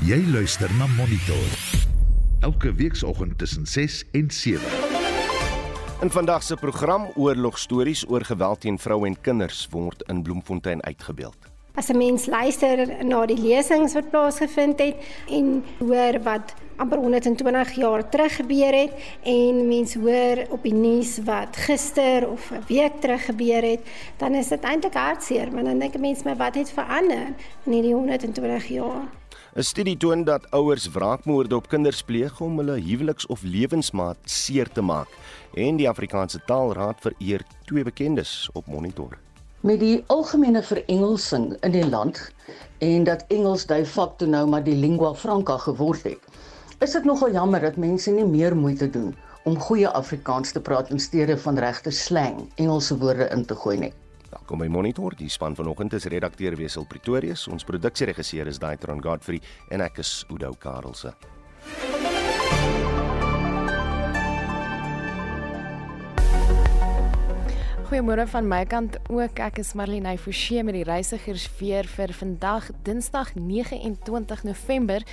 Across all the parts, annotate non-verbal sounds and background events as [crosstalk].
Jy luister na Monitor. Elke weekoggend tussen 6 en 7. In vandag se program oorlogstories oor geweld teen vroue en kinders word in Bloemfontein uitgebeeld. As 'n mens luister na die lesings wat plaasgevind het en hoor wat amper 120 jaar terug gebeur het en mens hoor op die nuus wat gister of 'n week terug gebeur het, dan is dit eintlik hartseer, want dan dink 'n mens my wat het verander in hierdie 120 jaar. 'n Studie toon dat ouers wraakmoorde op kinders pleeg om hulle huweliks- of lewensmaat seer te maak en die Afrikaanse Taalraad vereer twee bekendes op monitor. Met die algemene verengelsing in die land en dat Engels de facto nou maar die lingua franca geword het, is dit nogal jammer dat mense nie meer moeite doen om goeie Afrikaans te praat in steede van regte slang Engelse woorde in te gooi nie. Welkom by Monitor. Die span vanoggend is redakteur Wesel Pretorius, ons produksieregisseur is Daitron Godfrey en ek is Udo Karelse. Goeiemôre van my kant ook. Ek is Marlene Forsie met die reisigers weer vir vandag, Dinsdag 29 November.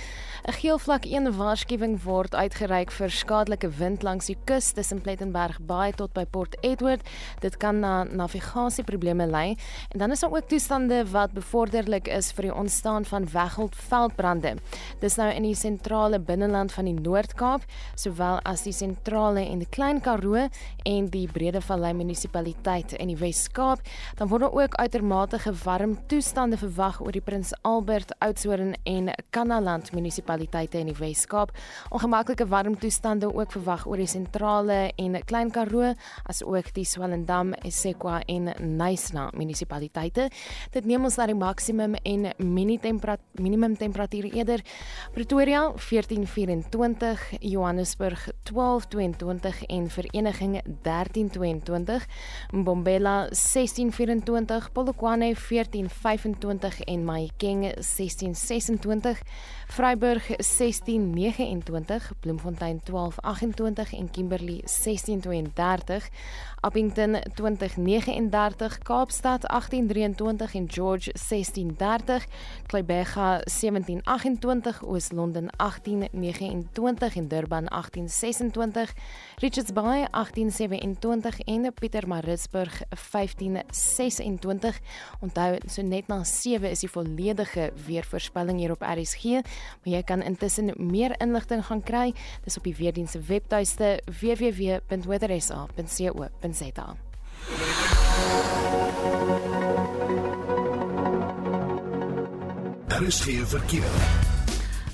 'n Geel vlak 1 waarskuwing word uitgereik vir skadelike wind langs die kus tussen Plettenberg Bay tot by Port Edward. Dit kan na navigasieprobleme lei en dan is daar ook toestande wat bevorderlik is vir die ontstaan van weggold veldbrande. Dis nou in die sentrale binneland van die Noord-Kaap, sowel as die sentrale en die Klein Karoo en die Bredevallei munisipaliteit munisipaliteit in die Wes-Kaap, dan word ook uitermate warm toestande verwag oor die Prins Albert, Oudtshoorn en Kanaland munisipaliteite in die Wes-Kaap. Ongemaklike warm toestande ook verwag oor die sentrale en Klein Karoo, asook die Swellendam, eSequa en Nyasa munisipaliteite. Dit neem ons na die maksimum en minimum temperatuur eerder Pretoria 1424, Johannesburg 1222 en Vereniging 1322. Mbombela 1624, Polokwane 1425 en Mahikeng 1626, Vryburg 1629, Bloemfontein 1228 en Kimberley 1632. Appington 2039, Kaapstad 1823 en George 1630, Kleibega 1728, Oos-London 1829 en Durban 1826, Richards Bay 1827 en Pietermaritzburg 1526. Onthou, so net na 7 is die volledige weervoorspelling hier op RSG, maar jy kan intussen meer inligting gaan kry. Dis op die weerdienste se webtuiste www.weathersa.co.za Zeta. Daar is geen verkeer.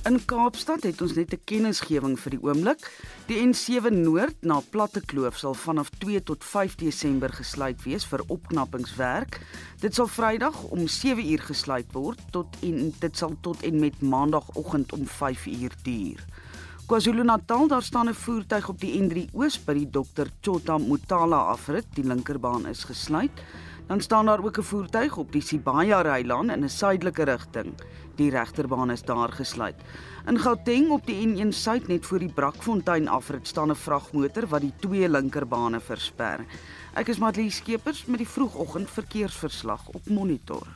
In Kaapstad het ons net 'n kennisgewing vir die oomblik. Die N7 Noord na Platte Kloof sal vanaf 2 tot 5 Desember gesluit wees vir opknappingswerk. Dit sal Vrydag om 7 uur gesluit word tot en dit sal tot en met Maandagoggend om 5 uur duur. KwaZulu-Natal, daar staan 'n voertuig op die N3 Oos by die Dr. Chota Mutala afrit. Die linkerbaan is gesluit. Dan staan daar ook 'n voertuig op die Sibaya Rylaan in 'n suidelike rigting. Die regterbaan is daar gesluit. In Gauteng op die N1 Suid net voor die Brakfontein afrit staan 'n vragmotor wat die twee linkerbane versper. Ek is Matlie Skeepers met die vroegoggend verkeersverslag op Monitor.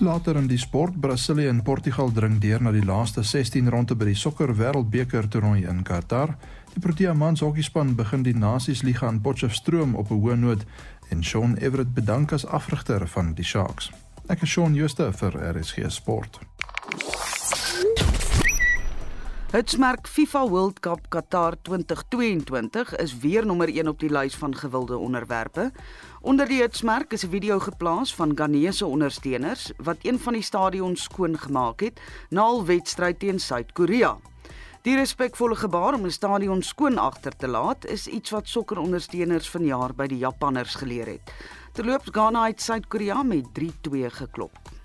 Later in die sport, Brasilië en Portugal dring deur na die laaste 16 ronde by die sokker wêreldbeker toernooi in Qatar. Die Protea mans hokkiespan begin die Nasiesliga in Potchefstroom op 'n hoë noot en Shaun Everett bedank as afrigter van die Sharks. Ek is Shaun Schuster vir RSG Sport. Hitsmerk FIFA World Cup Qatar 2022 is weer nommer 1 op die lys van gewilde onderwerpe. Onder die hitsmerk is 'n video geplaas van Ghanese ondersteuners wat een van die stadions skoon gemaak het na 'n wedstryd teen Suid-Korea. Die respekvolle gebaar om 'n stadion skoon agter te laat is iets wat sokkerondersteuners vanjaar by die Japanners geleer het. Terloops Ghana het Suid-Korea met 3-2 geklop.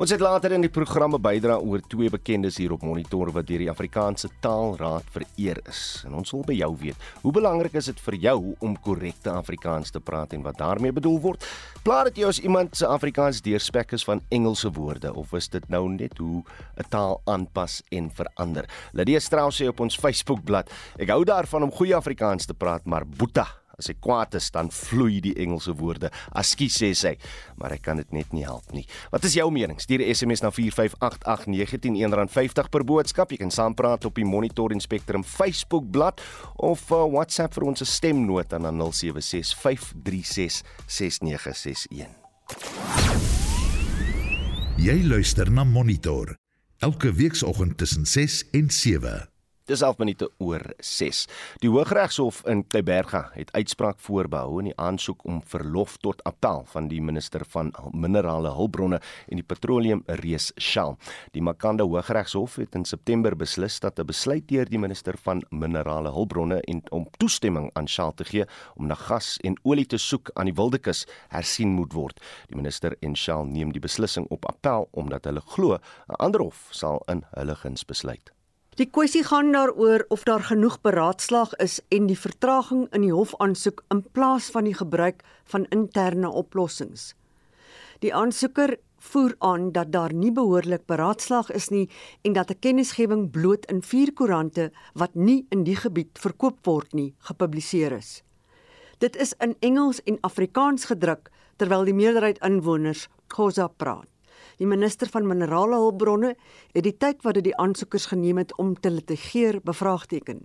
Ons het later in die programme bydra oor twee bekendes hier op monitor wat deur die Afrikaanse Taalraad vereer is. En ons wil by jou weet, hoe belangrik is dit vir jou om korrekte Afrikaans te praat en wat daarmee bedoel word? Plaat dit jou as iemand se Afrikaans deurspek is van Engelse woorde of is dit nou net hoe 'n taal aanpas en verander? Lydia Strauss sê op ons Facebookblad, ek hou daarvan om goeie Afrikaans te praat, maar boeta As hy kwaad is, dan vloei die Engelse woorde. Askies sê sy, maar hy kan dit net nie help nie. Wat is jou mening? Stuur 'n SMS na 4588919 R50 per boodskap. Jy kan saampraat op die Monitor en Spectrum Facebook bladsy of uh, WhatsApp vir ons stemnota na 0765366961. Jy luister na Monitor elke weekoggend tussen 6 en 7. Dis 11 minute oor 6. Die Hooggeregshof in Kleiberga het uitspraak voorbehou in die aansoek om verlof tot appel van die minister van minerale hulpbronne en die petroleum reus Shell. Die Makanda Hooggeregshof het in September beslis dat 'n besluit deur die minister van minerale hulpbronne en om toestemming aan Shell te gee om na gas en olie te soek aan die Wildekus hersien moet word. Die minister en Shell neem die beslissing op appel omdat hulle glo 'n ander hof sal in hulle guns besluit. Die kwessie gaan daaroor of daar genoeg beraadslaag is en die vertraging in die hofaansoek in plaas van die gebruik van interne oplossings. Die aansoeker voer aan dat daar nie behoorlik beraadslaag is nie en dat 'n kennisgewing bloot in vier koerante wat nie in die gebied verkoop word nie gepubliseer is. Dit is in Engels en Afrikaans gedruk terwyl die meerderheid inwoners Khoza praat. Die minister van minerale hulpbronne het die tyd wat dit die aansoekers geneem het om te litigeer bevraagteken.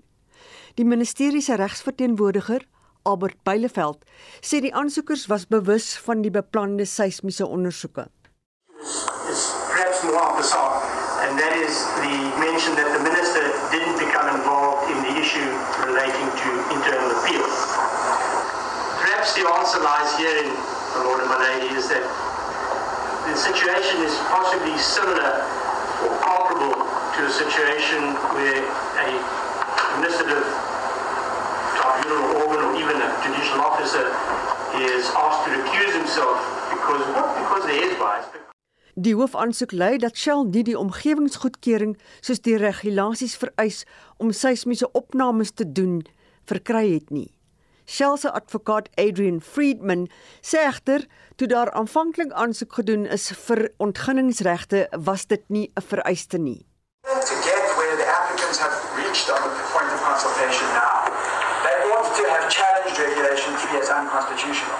Die ministerie se regsverteenwoordiger, Albert Beileveld, sê die aansoekers was bewus van die beplande seismiese ondersoeke. Perhaps more bizarre, and that is the mention that the minister didn't become involved in the issue relating to internal appeal. Perhaps the answer lies here in, my lord and my lady, is that the situation is possibly similar or comparable to a situation where a administrative tribunal organ or even a judicial officer is asked to recuse himself because not because there is bias. Die hoofaansoek lui dat Shell nie die omgewingsgoedkeuring soos die regulasies vereis om seismiese opnames te doen verkry het nie. Shell se advokaat Adrian Friedman sê egter toe daar aanvanklik aansoek gedoen is vir ontginningsregte was dit nie 'n vereiste nie. To get where the applicants have reached on the point of consultation now, they ought to have challenged regulation 3 as unconstitutional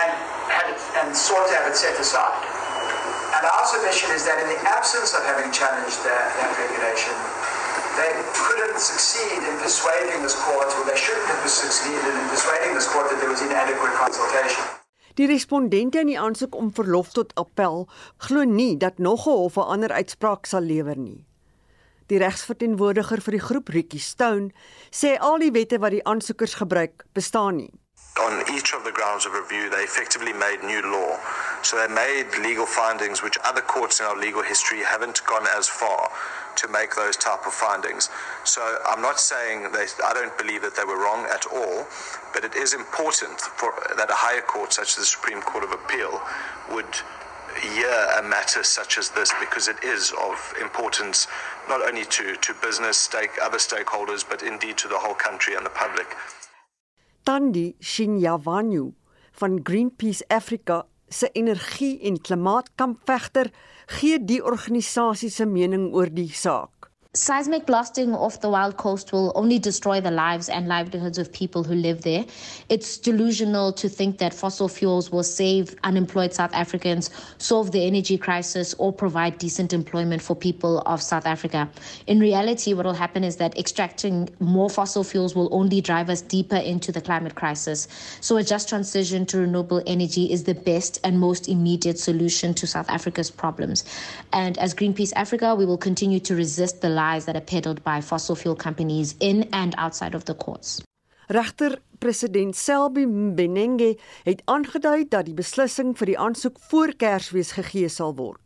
and had it, and sought to have it set aside. And our submission is that in the absence of having challenged that, that regulation, they couldn't succeed in persuading this court, or they shouldn't have succeeded in persuading this court that there was inadequate consultation. Die respondente in die aansoek om verlof tot appel glo nie dat nog 'n hof 'n ander uitspraak sal lewer nie. Die regsverteenwoordiger vir die groep Ricky Stone sê al die wette wat die aansoekers gebruik bestaan nie. On each of the grounds of review, they effectively made new law. So they made legal findings which other courts in our legal history haven't gone as far to make those type of findings. So I'm not saying they, I don't believe that they were wrong at all, but it is important for that a higher court such as the Supreme Court of Appeal would hear a matter such as this because it is of importance not only to, to business, stake, other stakeholders, but indeed to the whole country and the public. Tandi Shinyavanyu van Greenpeace Africa se energie- en klimaatkampvegter gee die organisasie se mening oor die saak. Seismic blasting off the wild coast will only destroy the lives and livelihoods of people who live there. It's delusional to think that fossil fuels will save unemployed South Africans, solve the energy crisis, or provide decent employment for people of South Africa. In reality, what will happen is that extracting more fossil fuels will only drive us deeper into the climate crisis. So, a just transition to renewable energy is the best and most immediate solution to South Africa's problems. And as Greenpeace Africa, we will continue to resist the lies that are peddled by fossil fuel companies in and outside of the courts. Regter president Selby Mbenenge het aangedui dat die beslissing vir die aansoek voor Kersfees gegee sal word.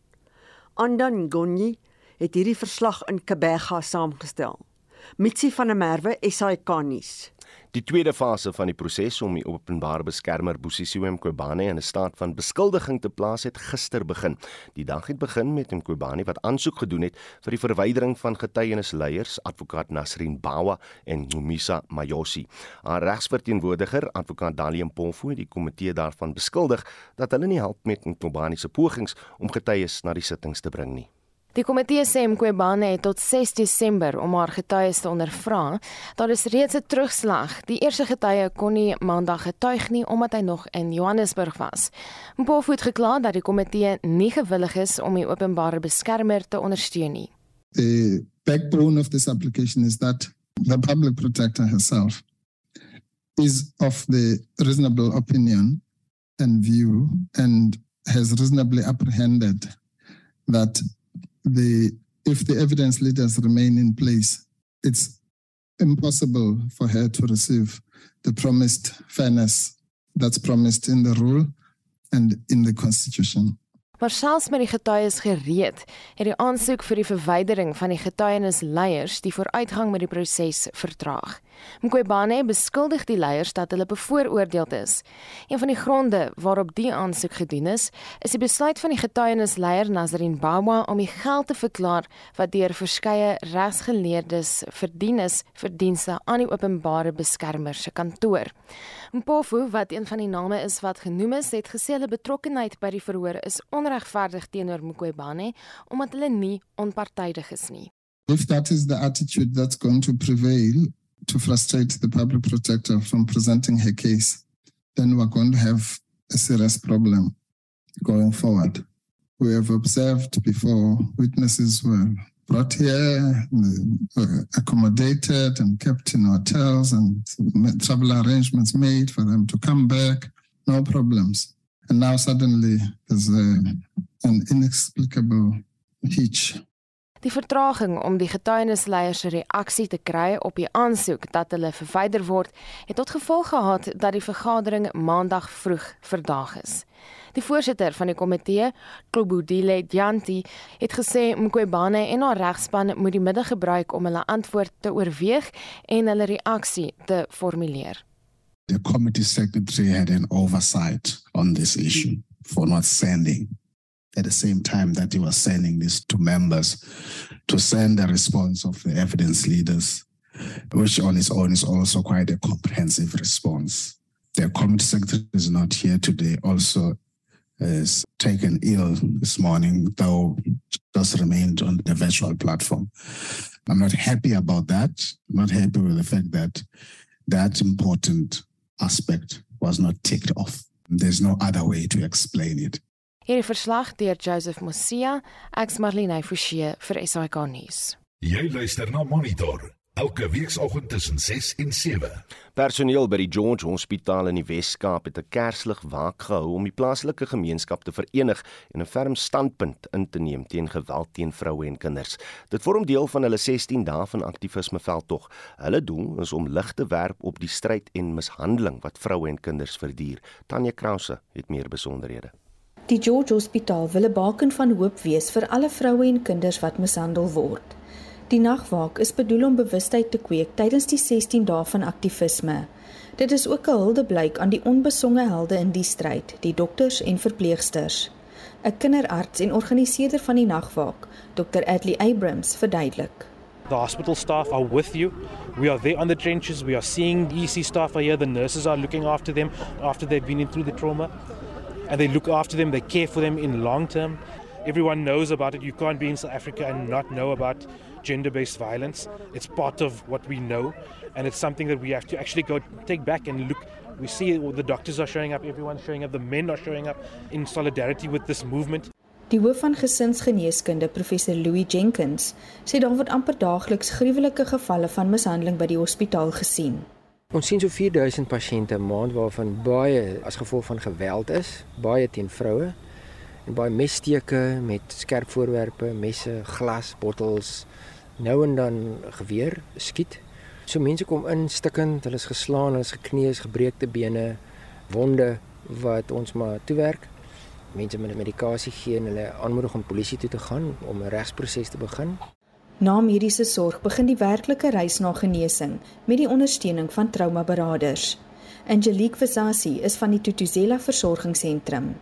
Andan Gonyi het hierdie verslag in Kebega saamgestel. Mitsi van der Merwe, SAK nuus. Die tweede fase van die proses om die openbare beskermer Bosisiwe Mqobane in 'n staat van beskuldiging te plaas het gister begin. Die dag het begin met Mqobane wat aansoek gedoen het vir die verwydering van getuienisleiers, advokaat Nasrin Bawa en Numisa Mayosi. Haar regsverteenwoordiger, advokaat Dalium Pomfo, het die komitee daarvan beskuldig dat hulle nie help met Mqobane se pogings om getuies na die sittings te bring nie. Die komitee sê Mqobane het tot 6 Desember om haar getuies te ondervra. Daar is reeds 'n terugslag. Die eerste getuie kon nie maandag getuig nie omdat hy nog in Johannesburg was. Mpofu het gekla dat die komitee nie gewillig is om die openbare beskermer te ondersteun nie. The backbone of this application is that the public protector herself is of the reasonable opinion and view and has reasonably apprehended that the if the evidence leaders remain in place, it's impossible for her to receive the promised fairness that's promised in the rule and in the constitution. Maar selfs met die getuies gereed, het die aansoek vir die verwydering van die getuienisleiers die vooruitgang met die proses vertraag. Mqobane beskuldig die leiers dat hulle bevooroordeel is. Een van die gronde waarop die aansoek gedoen is, is die besluit van die getuienisleier Nazrin Bawa om die geld te verklaar wat deur verskeie regsgeleerdes verdien is vir dienste aan die openbare beskermer se kantoor. Mpofu, wat een van die name is wat genoem is, het gesê hulle betrokkeheid by die verhoor is onregverdig teenoor Mqobane omdat hulle nie onpartydig is nie. If that is the attitude that's going to prevail to frustrate the public protector from presenting her case, then we're going to have a serious problem going forward. We have observed before witnesses were brought here, accommodated and kept in hotels and travel arrangements made for them to come back, no problems. And now suddenly there's a, an inexplicable hitch. Die vertraging om die getuienisleiers se reaksie te kry op die aansoek dat hulle verwyder word, het tot gevolg gehad dat die vergadering maandag vroeg verdaag is. Die voorsitter van die komitee, Klobudile Djanti, het gesê Mqobane en haar regspan moet die middag gebruik om hulle antwoord te oorweeg en hulle reaksie te formuleer. The committee secretary had an oversight on this issue for not sending at the same time that he was sending this to members to send the response of the evidence leaders, which on its own is also quite a comprehensive response. The committee secretary is not here today, also uh, is taken ill this morning, though just remained on the virtual platform. I'm not happy about that. I'm not happy with the fact that that important aspect was not ticked off. There's no other way to explain it. Hierdie verslag deur Joseph Mosia, ek's Marlene Forsie vir SAK nuus. Jy luister na Monitor elke weekoggend tussen 6 en 7. Personeel by die George Hospitaal in die Wes-Kaap het 'n kerslig waak gehou om die plaaslike gemeenskap te verenig en 'n ferm standpunt in te neem teen geweld teen vroue en kinders. Dit vorm deel van hulle 16 dae van aktivisme veldtog. Hulle doel is om lig te werp op die stryd en mishandeling wat vroue en kinders verduur. Tanya Krause het meer besonderhede. Die George Hospitaal wil 'n baken van hoop wees vir alle vroue en kinders wat mishandel word. Die nagwaak is bedoel om bewustheid te kweek tydens die 16 dae van aktivisme. Dit is ook 'n huldeblyk aan die onbesonge helde in die stryd, die dokters en verpleegsters. 'n Kinderarts en organiseerder van die nagwaak, Dr. Adley Abrams, verduidelik. The hospital staff are with you. We are there on the trenches. We are seeing EC staff are here. The nurses are looking after them after they've been in through the trauma. And they look after them, they care for them in long term. Everyone knows about it. You can't be in South Africa and not know about gender based violence. It's part of what we know, and it's something that we have to actually go take back and look. We see the doctors are showing up, everyone's showing up, the men are showing up in solidarity with this movement. Die hoof van gesinsgeneeskunde, professor Louis Jenkins, sê daar word amper daagliks gruwelike gevalle van mishandeling by die hospitaal gesien. Ons sien so 4000 pasiënte 'n maand waarvan baie as gevolg van geweld is, baie teen vroue en baie messteke met skerp voorwerpe, messe, glas, bottels, nou en dan geweer skiet. So mense kom in stikkend, hulle is geslaan, hulle is gekneus, gebreekte bene, wonde wat ons maar toewerk. Mense met medikasie gee en hulle aanmoedig om polisie toe te gaan om 'n regsproses te begin. Na mediese sorg begin die werklike reis na genesing met die ondersteuning van traumaberaders. Angelique Visasi is van die Tutuzela Versorgingsentrum.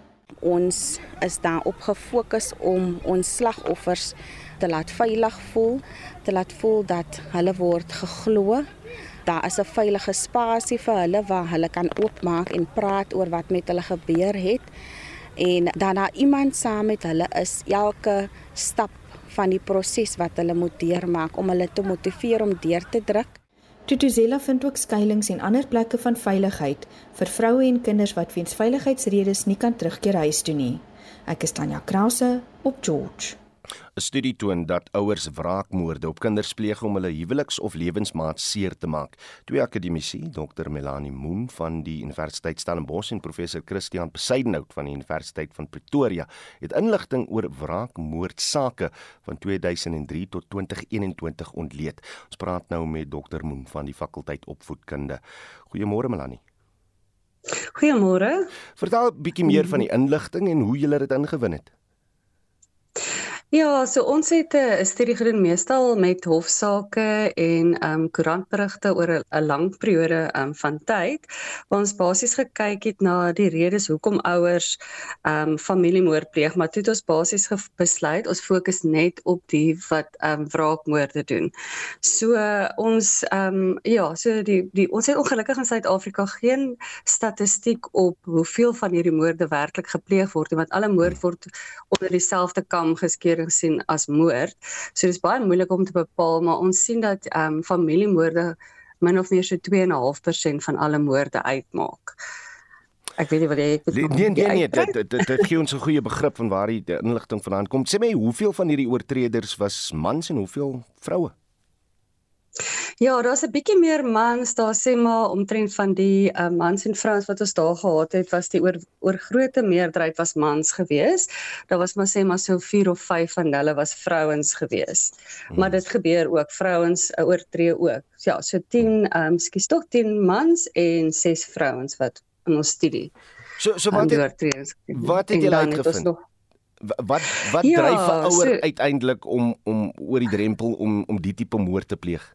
Ons is daarop gefokus om ons slagoffers te laat veilig voel, te laat voel dat hulle word geglo. Daar is 'n veilige spasie vir hulle waar hulle kan oopmaak en praat oor wat met hulle gebeur het en daarna iemand saam met hulle is elke stap van die proses wat hulle moet deurmaak om hulle te motiveer om deur te druk. Tutuzela vind ook skuilings en ander plekke van veiligheid vir vroue en kinders wat weens veiligheidsredes nie kan terugkeer huis toe nie. Ek is Tanya Krause op George. 'n Studie toon dat ouers wraakmoorde op kinders pleeg om hulle huweliks of lewensmaat seer te maak. Twee akademici, Dr Melanie Moon van die Universiteit Stellenbosch en professor Christian Besuidenhout van die Universiteit van Pretoria, het inligting oor wraakmoordsake van 2003 tot 2021 ontleed. Ons praat nou met Dr Moon van die fakulteit opvoedkunde. Goeiemôre Melanie. Goeiemôre. Vertel 'n bietjie meer van die inligting en hoe jy dit ingewin het. Ja, so ons het eh, 'n studie gedoen meestal met hofsaake en ehm um, koerantberigte oor 'n lang periode ehm um, van tyd waar ons basies gekyk het na die redes hoekom ouers ehm um, familiemoord pleeg, maar toe het ons basies besluit ons fokus net op die wat ehm um, wraakmoorde doen. So uh, ons ehm um, ja, so die die ons het ongelukkig in Suid-Afrika geen statistiek op hoeveel van hierdie moorde werklik gepleeg word want alle moord word onder dieselfde kam geskeer gesien as moord. So dis baie moeilik om te bepaal, maar ons sien dat ehm um, familiemoorde min of meer so 2.5% van alle moorde uitmaak. Ek weet nie wat jy ek Nee nee nee, nee dit dit dit gee ons 'n goeie begrip van waar die inligting vandaan kom. Sê my, hoeveel van hierdie oortreders was mans en hoeveel vroue? Ja, daar's 'n bietjie meer mans, daar sê maar omtrent van die uh, mans en vrouens wat ons daar gehad het, was die oor oor grootte meerderheid was mans gewees. Daar was maar sê maar so 4 of 5 van hulle was vrouens gewees. Hmm. Maar dit gebeur ook, vrouens uh, oortree ook. Ja, so 10, ehm um, skus tog 10 mans en 6 vrouens wat in ons studie. So so wat het, wat het julle uitgevind? Wat wat ja, dryf 'n ouer so, uiteindelik om om oor die drempel om om die tipe moord te pleeg?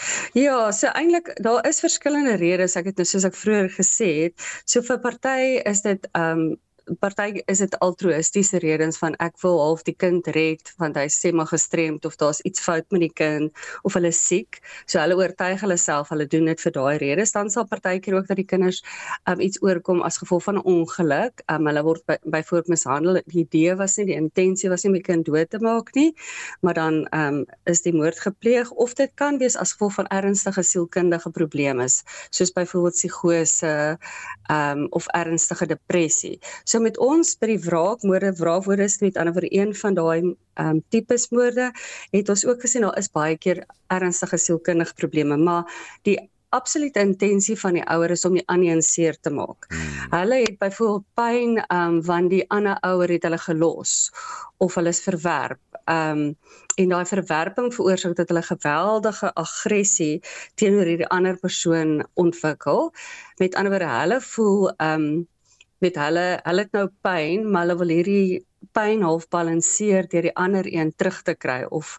[laughs] Ja, so eintlik daar is verskillende redes. Ek het nou soos ek vroeër gesê het, so vir party is dit ehm um, party is dit altruïstiese redes van ek wil half die kind red want hy sê maar gestremd of daar's iets fout met die kind of hulle siek. So hulle oortuig hulle self hulle doen dit vir daai redes. Dan sal partykeer ook dat die kinders um, iets oorkom as gevolg van 'n ongeluk. Um, hulle word byvoorbeeld by mishandel. Die idee was nie die intensie was nie om die kind dood te maak nie, maar dan um, is die moord gepleeg of dit kan wees as gevolg van ernstige sielkundige probleme soos byvoorbeeld psigose um, of ernstige depressie. So met ons by die wraakmoorde, wraakmoorde is net ander vir een van daai ehm um, tipes moorde, het ons ook gesien daar is baie keer ernstige sielkundige probleme, maar die absolute intensie van die ouer is om die ander een seer te maak. Hmm. Hulle het byvoorbeeld pyn ehm um, want die ander ouer het hulle gelos of hulle is verwerp. Ehm um, en daai verwerping veroorsaak dat hulle geweldige aggressie teenoor hierdie ander persoon ontwikkel. Met ander woorde, hulle voel ehm um, met hulle hulle het nou pyn, maar hulle wil hierdie pyn half balanseer deur die ander een terug te kry of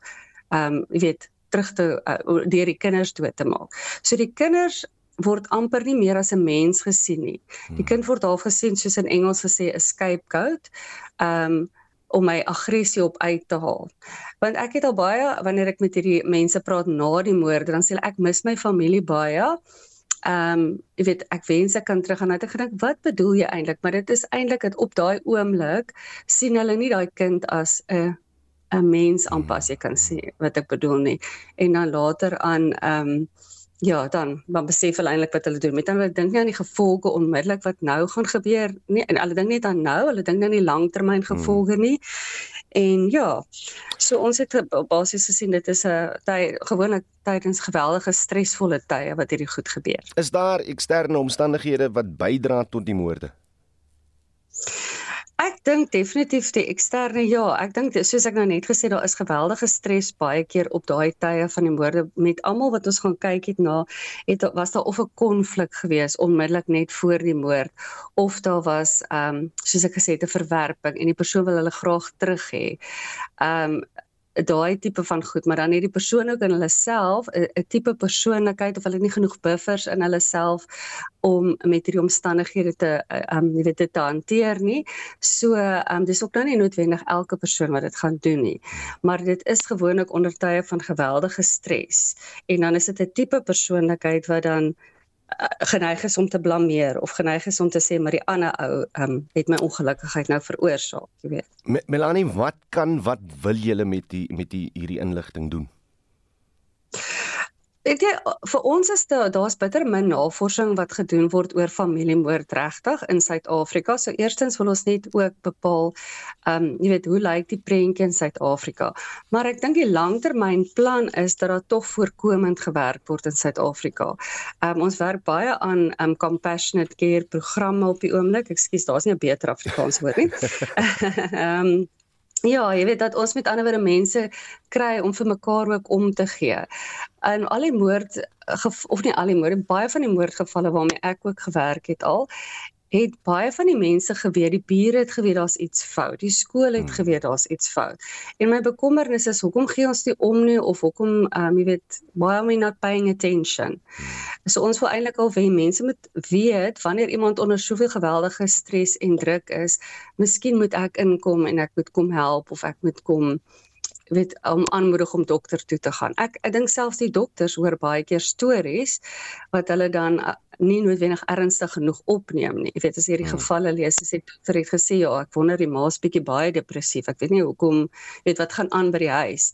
ehm um, jy weet terug te uh, deur die kinders dood te maak. So die kinders word amper nie meer as 'n mens gesien nie. Die kind word half gesien soos in Engels gesê 'n scapegoat. Ehm um, om my aggressie op uit te haal. Want ek het al baie wanneer ek met hierdie mense praat na die moord, dan sê hulle ek mis my familie baie ehm um, jy weet ek wens ek kan terug gaan net gedink wat bedoel jy eintlik maar dit is eintlik dat op daai oomblik sien hulle nie daai kind as 'n 'n mens aanpas jy kan sê wat ek bedoel nie. En dan later aan ehm um, ja dan dan besef hulle eintlik wat hulle doen met dan hulle dink nie aan die gevolge onmiddellik wat nou gaan gebeur nie en hulle dink net aan nou hulle dink nie aan die langtermyn gevolge nie En ja, so ons het basies gesien dit is 'n tyd gewoonlik tydens geweldige stresvolle tye wat hierdie goed gebeur. Is daar eksterne omstandighede wat bydra tot die moorde? Dink definitief die eksterne ja, ek dink soos ek nou net gesê daar is geweldige stres baie keer op daai tye van die moorde met almal wat ons gaan kyk het na het was daar of 'n konflik gewees onmiddellik net voor die moord of daar was ehm um, soos ek gesê het 'n verwerping en die persoon wil hulle graag terug hê. Ehm um, daai tipe van goed, maar dan het die persoon ook in hulle self 'n tipe persoonlikheid of hulle het nie genoeg buffers in hulle self om met hierdie omstandighede te um jy weet te hanteer nie. So um dis ook dan nie noodwendig elke persoon wat dit gaan doen nie. Maar dit is gewoonlik onder tye van geweldige stres. En dan is dit 'n tipe persoonlikheid wat dan geneig is om te blameer of geneig is om te sê maar die ander ou um, het my ongelukkigheid nou veroorsaak, jy weet. Me Melanie, wat kan wat wil julle met die met die hierdie inligting doen? Ek dink vir ons is daar daar's bitter min navorsing wat gedoen word oor familiemoord regtig in Suid-Afrika. So eerstens wil ons net ook bepaal ehm um, jy weet hoe lyk die prentjie in Suid-Afrika. Maar ek dink die langtermynplan is dat daar tog voorkomend gewerk word in Suid-Afrika. Ehm um, ons werk baie aan ehm um, compassionate care programme op die oomblik. Ekskuus, daar's nie 'n beter Afrikaans woord nie. [laughs] Ehm um, Ja, jy weet dat ons met ander woorde mense kry om vir mekaar ook om te gee. En al die moord of nie al die moorde, baie van die moordgevalle waarmee ek ook gewerk het al, het baie van die mense geweet, die bure het geweet daar's iets fout, die skool het hmm. geweet daar's iets fout. En my bekommernis is hoekom gee ons nie om nie of hoekom um jy weet why are we not paying attention? Hmm. So ons wil eintlik al hê mense moet weet wanneer iemand onder soveel geweldige stres en druk is, miskien moet ek inkom en ek moet kom help of ek moet kom weet om aanmoedig om dokter toe te gaan. Ek ek dink selfs die dokters hoor baie keer stories wat hulle dan nie noodwendig ernstig genoeg opneem nie. Jy weet as hierdie hmm. gevalle lees, as die dokter het gesê ja, ek wonder die ma's bietjie baie depressief. Ek weet nie hoekom, weet wat gaan aan by die huis.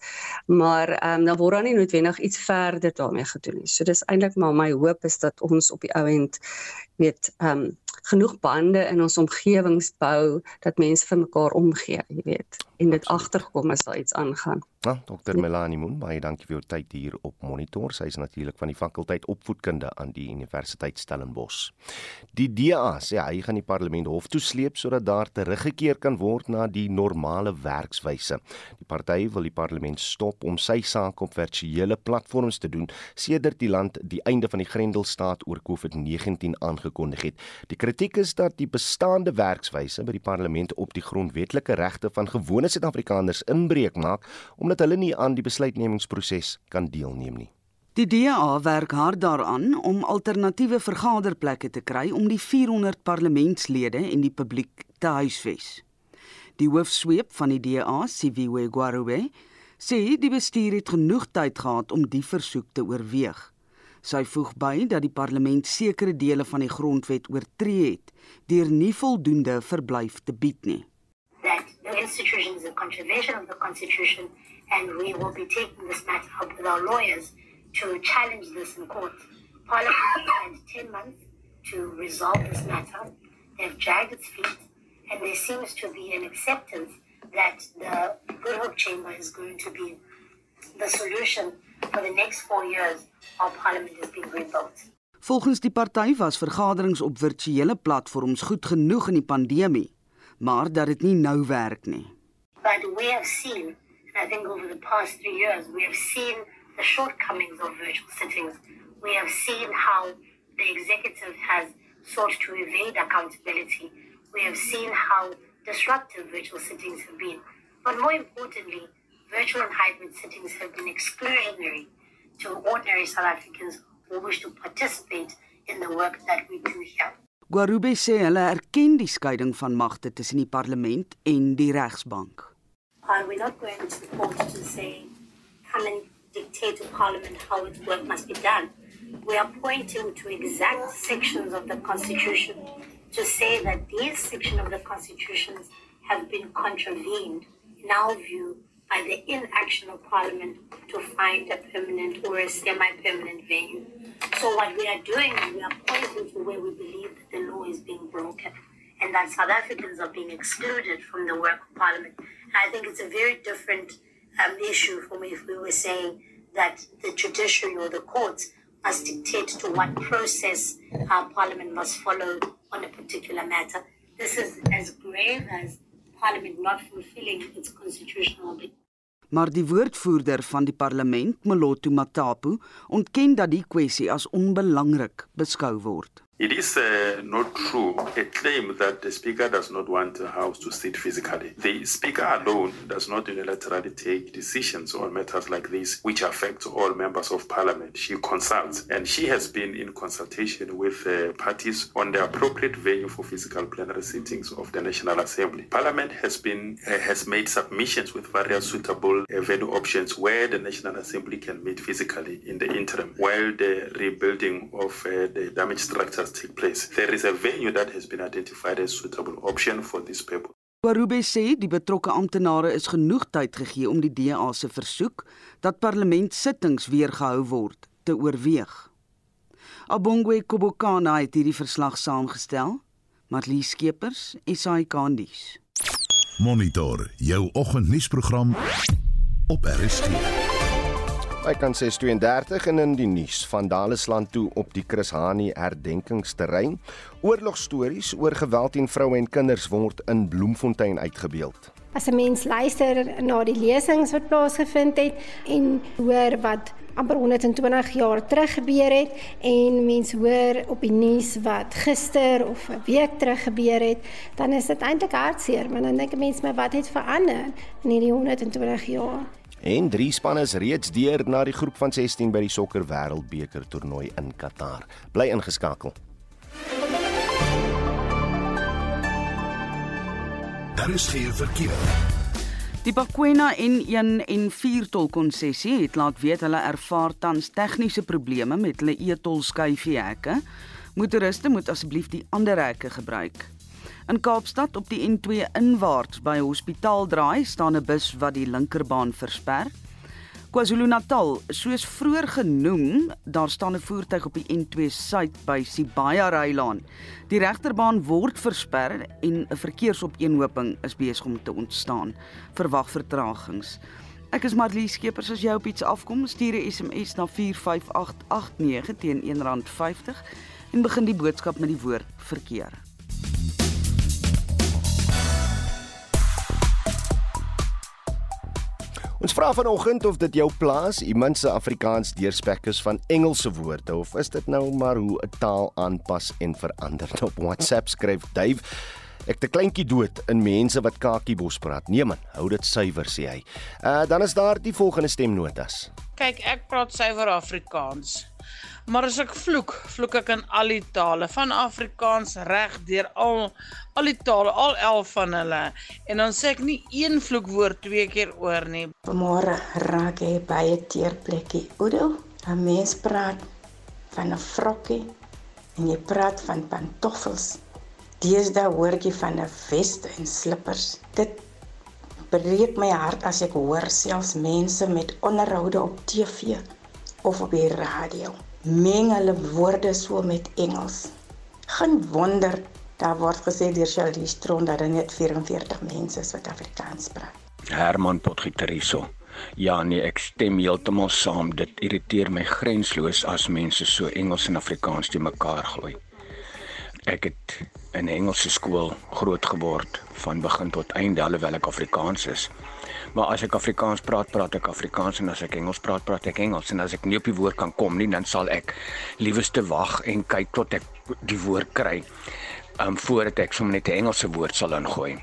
Maar ehm um, dan word dan nie noodwendig iets verder daarmee gedoen nie. So dis eintlik maar my hoop is dat ons op die ou end weet ehm um, genoeg bande in ons omgewings bou dat mense vir mekaar omgee, jy weet, en dit agterkom as daar iets aangaan. Ja, Dr. Melanie Moon, baie dankie vir jou tyd hier op Monitor. Sy is natuurlik van die fakulteit opvoedkunde aan die Universiteit Stellenbosch. Die DA sê hy gaan die parlement hof toe sleep sodat daar teruggekeer kan word na die normale werkswyse. Die party wil die parlement stop om sy saak op virtuele platforms te doen sedert die land die einde van die Grendelstaat oor COVID-19 aangekondig het. Die kritiek is dat die bestaande werkswyse by die parlement op die grondwetlike regte van gewone Suid-Afrikaners inbreuk maak omdat dat hulle nie aan die besluitnemingsproses kan deelneem nie. Die DA werk hard daaraan om alternatiewe vergaderplekke te kry om die 400 parlementslede en die publiek te huisves. Die hoofsweep van die DA, Siviwe Gwarube, sê die bestuur het genoeg tyd gehad om die versoek te oorweeg. Sy voeg by dat die parlement sekere dele van die grondwet oortree het deur nie voldoende verblyf te bied nie. That the institution is a contravention of the constitution and we will be taking this matter up with our lawyers to challenge this in court. Parliament had 10 months to resolve this matter. They've dragged its feet, and there seems to be an acceptance that the Good Hope Chamber is going to be the solution for the next four years our parliament is being rebuilt. Volgens die party was vergaderings op virtuele platforms goed genoeg in die pandemie, maar dat dit nie nou werk nie. But we have seen I think over the past three years, we have seen the shortcomings of virtual sittings. We have seen how the executive has sought to evade accountability. We have seen how disruptive virtual sittings have been. But more importantly, virtual and hybrid sittings have been exclusionary to ordinary South Africans who wish to participate in the work that we do here. Guarube sê hulle erken die skeiding van magte tussen die parlement en die regsbank. Uh, we're not going to the court to say, come and dictate to Parliament how its work must be done. We are pointing to exact sections of the Constitution to say that these sections of the Constitutions have been contravened, in our view, by the inaction of Parliament to find a permanent or a semi-permanent venue. So what we are doing is we are pointing to where we believe that the law is being broken and that South Africans are being excluded from the work of Parliament. I think it's a very different um, issue from if we were saying that the judiciary or the courts must dictate to what process our parliament must follow on a particular matter. This is as grave as parliament not fulfilling its constitutional obligations. Maar die woordvoerder van die parlement, Moloto Matapu, ontken dat die kwessie as onbelangrik beskou word. It is uh, not true, a claim that the Speaker does not want the House to sit physically. The Speaker alone does not unilaterally take decisions on matters like this, which affect all members of Parliament. She consults, and she has been in consultation with uh, parties on the appropriate venue for physical plenary sittings of the National Assembly. Parliament has been uh, has made submissions with various suitable venue options where the National Assembly can meet physically in the interim, while the rebuilding of uh, the damaged structures take place. There is a venue that has been identified as suitable option for this purpose. Warube sê die betrokke amptenare is genoeg tyd gegee om die DA se versoek dat parlementsittings weer gehou word te oorweeg. Abongwe Kobokana het hierdie verslag saamgestel. Marlie Skeepers, SAK nuus. Monitor jou oggendnuusprogram op RSG. Hy kan 632 en in die nuus van Dalesland toe op die Chris Hani herdenkingsterrein. Oorlogstories oor geweld teen vroue en kinders word in Bloemfontein uitgebeeld. As 'n mens luister na die lesings wat plaasgevind het en hoor wat amper 120 jaar terug gebeur het en mense hoor op die nuus wat gister of 'n week terug gebeur het, dan is dit eintlik hartseer, maar dan dink 'n mens my wat het verander in hierdie 120 jaar? En drie spanne is reeds deur na die groep van 16 by die sokker wêreldbeker toernooi in Qatar. Bly ingeskakel. Daar is geen verkeer. Die Bakwena N1 en 4 tol konsessie het laat weet hulle ervaar tans tegniese probleme met hulle e-tol skuifiehekke. Motoriste moet asseblief die ander hekke gebruik. In Kaapstad op die N2 inwaarts by Hospitaal Draai staan 'n bus wat die linkerbaan versper. KwaZulu-Natal, soos vroeër genoem, daar staan 'n voertuig op die N2 suid by Sibaya Rylaan. Die regterbaan word versper en 'n verkeersopeenhoping is besig om te ontstaan. Verwag vertragings. Ek is Marlie Skeepers as jy op iets afkom, stuur 'n SMS na 45889 teen R1.50 en begin die boodskap met die woord verkeer. Ons vra vanoggend of dit jou plaas iemand se Afrikaans deurspek is van Engelse woorde of is dit nou maar hoe 'n taal aanpas en verander. [laughs] Op WhatsApp skryf Dave Ek te kleintjie dood in mense wat kakiebos praat. Nee man, hou dit suiwer sê hy. Uh dan is daar die volgende stemnotas. Kyk, ek praat suiwer Afrikaans. Maar as ek vloek, vloek ek in al die tale van Afrikaans reg deur al al die tale, al 11 van hulle. En dan sê ek nie een vloekwoord twee keer oor nie. Môre raak jy by 'n teerplekkie. Oudo, 'n mens praat van 'n vrokkie en jy praat van pantoffels. Deesdae hoor ek van 'n veste en slippers. Dit breek my hart as ek hoor selfs mense met onderhoude op TV of op die radio meng hulle woorde so met Engels. Geen wonder daar word gesê deur Charlie Stron dat daar net 44 mense is wat Afrikaans praat. Herman Potgieteriso. Ja nee, ek stem heeltemal saam. Dit irriteer my grensloos as mense so Engels en Afrikaans te mekaar gooi. Ek het in Engelse skool groot geword van begin tot einde alhoewel ek Afrikaans is. Maar as ek Afrikaans praat, praat ek Afrikaans en as ek Engels praat, praat ek Engels en as ek nie op die woord kan kom nie, dan sal ek liewerste wag en kyk tot ek die woord kry. Um voordat ek sommer net 'n Engelse woord sal ingooi.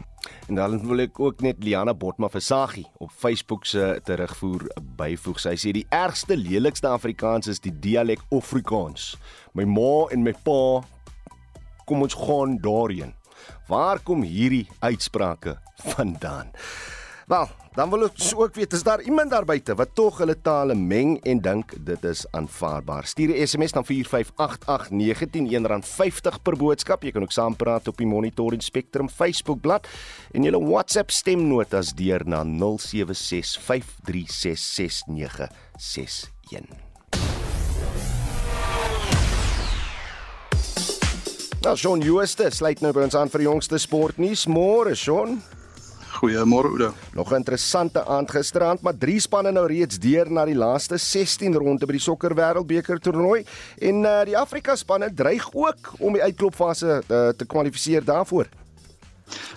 En dan wil ek ook net Liana Botma Versaghi op Facebook se terugvoer byvoeg. Sy sê die ergste lelikste Afrikaans is die dialek Afrikaans. My ma en my pa kom ons gaan daarheen. Waar kom hierdie uitsprake vandaan? Wel, dan wil ek ook weet is daar iemand daar buite wat tog hulle tale meng en dink dit is aanvaarbaar. Stuur 'n SMS na 4588910 R50 per boodskap. Jy kan ook saampraat op die Monitor en Spectrum Facebook bladsy en julle WhatsApp stemnotas deur na 0765366961. Nou, Shaun Jooste sluit nou by ons aan vir die jongste sportnuus. Môre, Shaun. Goeiemôre Oudo. Nog 'n interessante aand gisterand, maar drie spanne nou reeds deur na die laaste 16 ronde by die sokker wêreldbeker toernooi en uh, die Afrika spanne dreig ook om die uitklopfase uh, te kwalifiseer daarvoor.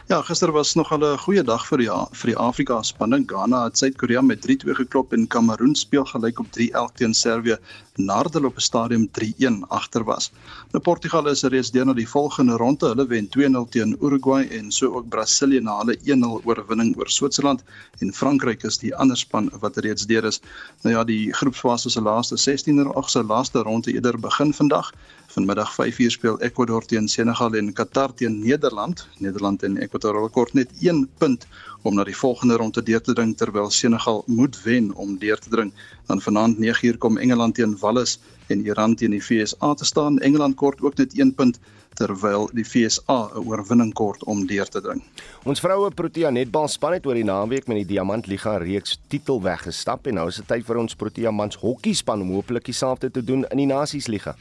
Ja, gister was nog 'n goeie dag vir die vir die Afrika spanning. Ghana het Suid-Korea met 3-2 geklop en Kameroen speel gelyk op 3-1 teen Servië nadat hulle op 'n stadium 3-1 agter was. Nou Portugal is reeds deur na die volgende ronde. Hulle wen 2-0 teen Uruguay en so ook Brasilië na hulle 1-0 oorwinning oor Switserland en Frankryk is die ander span wat reeds deur is. Nou ja, die groepsfase se laaste 16er of se laaste ronde eerder begin vandag. Vanmiddag 5uur speel Ecuador teen Senegal en Qatar teen Nederland. Nederland en Ecuador kort net 1 punt om na die volgende ronde deur te dring terwyl Senegal moet wen om deur te dring. Dan vanaand 9uur kom Engeland teen Wales en Iran teen die VSA te staan. Engeland kort ook net 1 punt terwyl die VSA 'n oorwinning kort om deur te dring. Ons vroue Protea netbalspan het oor die naweek met die Diamant Liga reeks titel weggestap en nou is dit tyd vir ons Protea mans hokkiespan om hopelik dieselfde te doen in die Nasiesliga.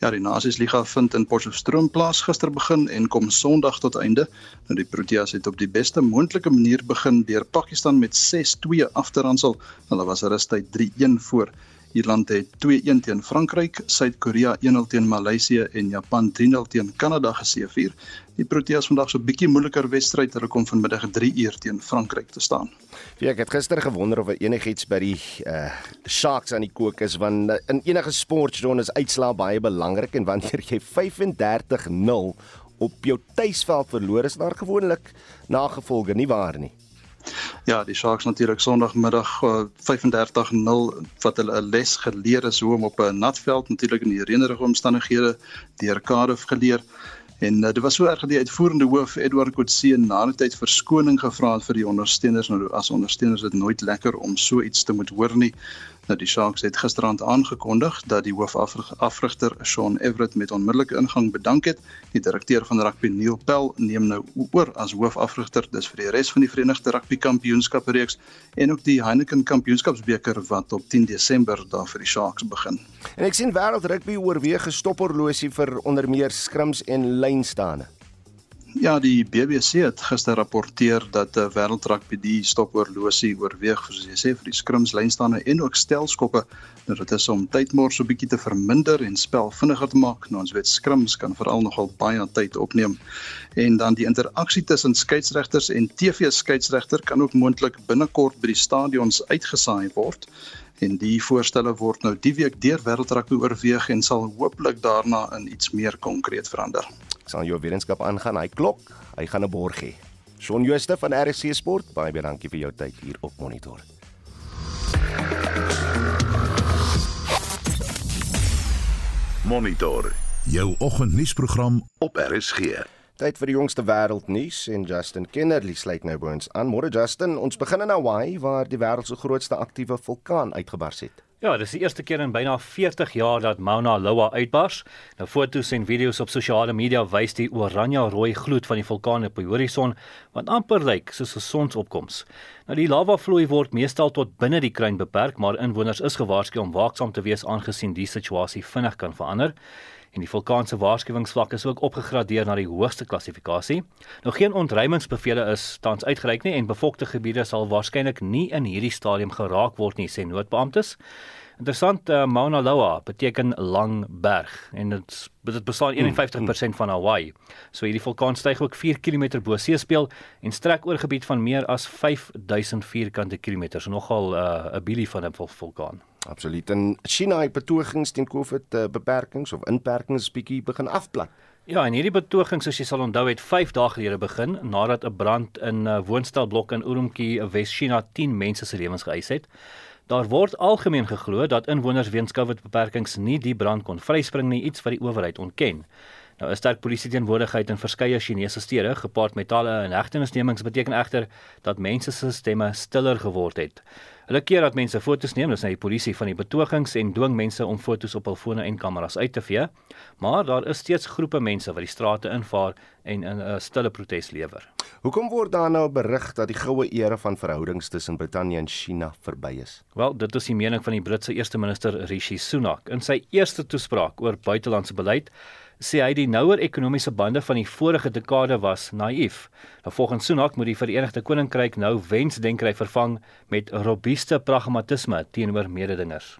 Ja, die Nasiesliga vind in Potchefstroom plaas gister begin en kom Sondag tot einde. Nou die Proteas het op die beste moontlike manier begin deur Pakistan met 6-2 af te ransel. Hulle was rustig 3-1 voor. Ierland het 2-1 teen Frankryk, Suid-Korea 1-0 teen Maleisië en Japan 3-0 teen Kanada geseëvier. Die Proteas vandag so 'n bietjie moeiliker wedstryd, hulle kom vanmiddag 3 uur teen Frankryk te staan. Ja, ek het gister gewonder of er enigiets by die uh Sharks aan die kook is want in enige sportjoernaal is uitslaa baie belangrik en wanneer jy 35-0 op jou tuisveld verloor is daar gewoonlik nagevolge nie waar nie. Ja, die Sharks natuurlik Sondagmiddag uh, 35-0 wat hulle 'n les geleer is hoe om op 'n nat veld natuurlik in die reënerige omstandighede deur Cardiff geleer. En uh, dit was so erg dat die uitvoerende hoof Edward Coetzee na 'n tyd verskoning gevra het vir die ondersteuners. Nou as ondersteuners dit nooit lekker om so iets te moet hoor nie. Nou die Sharks het gisterand aangekondig dat die hoofafrigter Sean Everett met onmiddellike ingang bedank het. Die direkteur van rugby Neil Pell neem nou oor as hoofafrigter dis vir die res van die Verenigde Rugby Kampioenskap reeks en ook die Heineken Kampioenskapsbeker wat op 10 Desember daar vir die Sharks begin. En ek sien wêreld rugby oorweeg gestopperlosie vir onder meer skrims en lynstaande. Ja, die BBC het gister rapporteer dat die uh, wêreldrugby die stopoorlosie oorweeg soos jy sê vir die skrims lynstande en ook stelskoppe. Nou dit is om tydmors so 'n bietjie te verminder en spel vinniger te maak. Nou ons weet skrims kan veral nogal baie tyd opneem. En dan die interaksie tussen skeieregters en TV-skeieregter kan ook moontlik binnekort by die stadions uitgesaai word en die voorstelle word nou die week deur wêreldrugby oorweeg en sal hooplik daarna in iets meer konkreet verander sal jou wetenskap aangaan. Hy klok, hy gaan 'n borg hê. Shaun Jooste van RC Sport, baie baie dankie vir jou tyd hier op Monitor. Monitor, jou oggendnuusprogram op RSG. Tyd vir die jongste wêreldnuus en Justin Kennerly sluit nou by ons aan. Môre Justin, ons begin in Hawaii waar die wêreld se grootste aktiewe vulkaan uitgebars het. Ja, dis die eerste keer in byna 40 jaar dat Mauna Loa uitbars. Nou foto's en video's op sosiale media wys die oranje-rooi gloed van die vulkaan op die horison wat amper lyk soos 'n sonsopkoms. Nou die lava vloei word meestal tot binne die kruin beperk, maar inwoners is gewaarsku om waaksaam te wees aangesien die situasie vinnig kan verander en die vulkaan se waarskuwingsvlak is ook opgegradeer na die hoogste klassifikasie. Nou geen ontruimingsbevele is tans uitgereik nie en bevolkte gebiede sal waarskynlik nie in hierdie stadium geraak word nie, sê noodbeamptes. Interessant, uh, Mauna Loa beteken lang berg en dit dit bestaan 51% van Hawaii. So hierdie vulkaan styg ook 4 km bo seespieël en strek oor 'n gebied van meer as 5000 vierkante kilometers, nogal uh, 'n uh, bilie van 'n vulkaan. Absoluut. En China het betogings teen COVID uh, beperkings of inperkings bietjie begin afplat. Ja, en hierdie betogings soos jy sal onthou het 5 dae gelede begin nadat 'n brand in 'n uh, woonstelblok in Urumqi, Wes-China 10 mense se lewens geëis het. Daar word algemeen geglo dat inwoners weens COVID-beperkings nie die brand kon vryspring nie, iets wat die owerheid ontken. Nou 'n sterk polisie teenwoordigheid in verskeie Chinese stede, gepaard met talle inhegtenisnemings, beteken egter dat mense se stemme stiller geword het. Hulle keer dat mense foto's neem, dis net die polisie van die betogings en dwing mense om foto's op hul fone en kameras uit te vee. Maar daar is steeds groepe mense wat die strate invaar en in 'n stille protes lewer. Hoekom word daar nou berig dat die goue era van verhoudings tussen Brittanje en China verby is? Wel, dit is die mening van die Britse eerste minister Rishi Sunak in sy eerste toespraak oor buitelandse beleid sê hy die nouer ekonomiese bande van die vorige dekade was naïef. Nou volgens Sunak moet die Verenigde Koninkryk nou wensdenkery vervang met robuuste pragmatisme teenoor mededingers.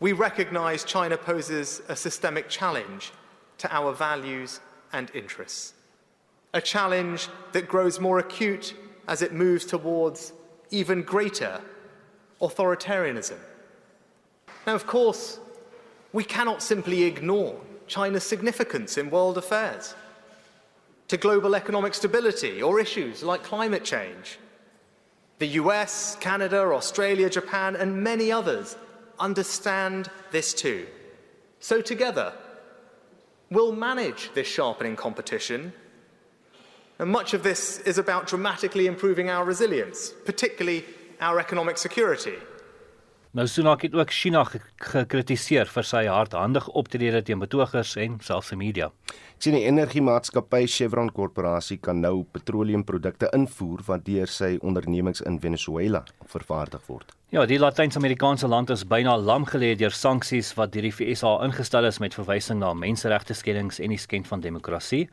We recognize China poses a systemic challenge to our values and interests. a challenge that grows more acute as it moves towards even greater authoritarianism. Now, of course, we cannot simply ignore China's significance in world affairs, to global economic stability, or issues like climate change. The US, Canada, Australia, Japan, and many others understand this too. So, together, we'll manage this sharpening competition. And much of this is about dramatically improving our resilience, particularly our economic security. Nou Sunak het ook China gekritiseer vir sy hardhandige optrede teen betogers en selfs die media. Sien die energiemaatskappy Chevron korporasie kan nou petroleumprodukte invoer wat deur sy ondernemings in Venezuela vervaardig word. Ja, die Latyns-Amerikaanse land is byna lam gelê deur sanksies wat deur die VSA ingestel is met verwysing na menseregte skendings en die skend van demokrasie.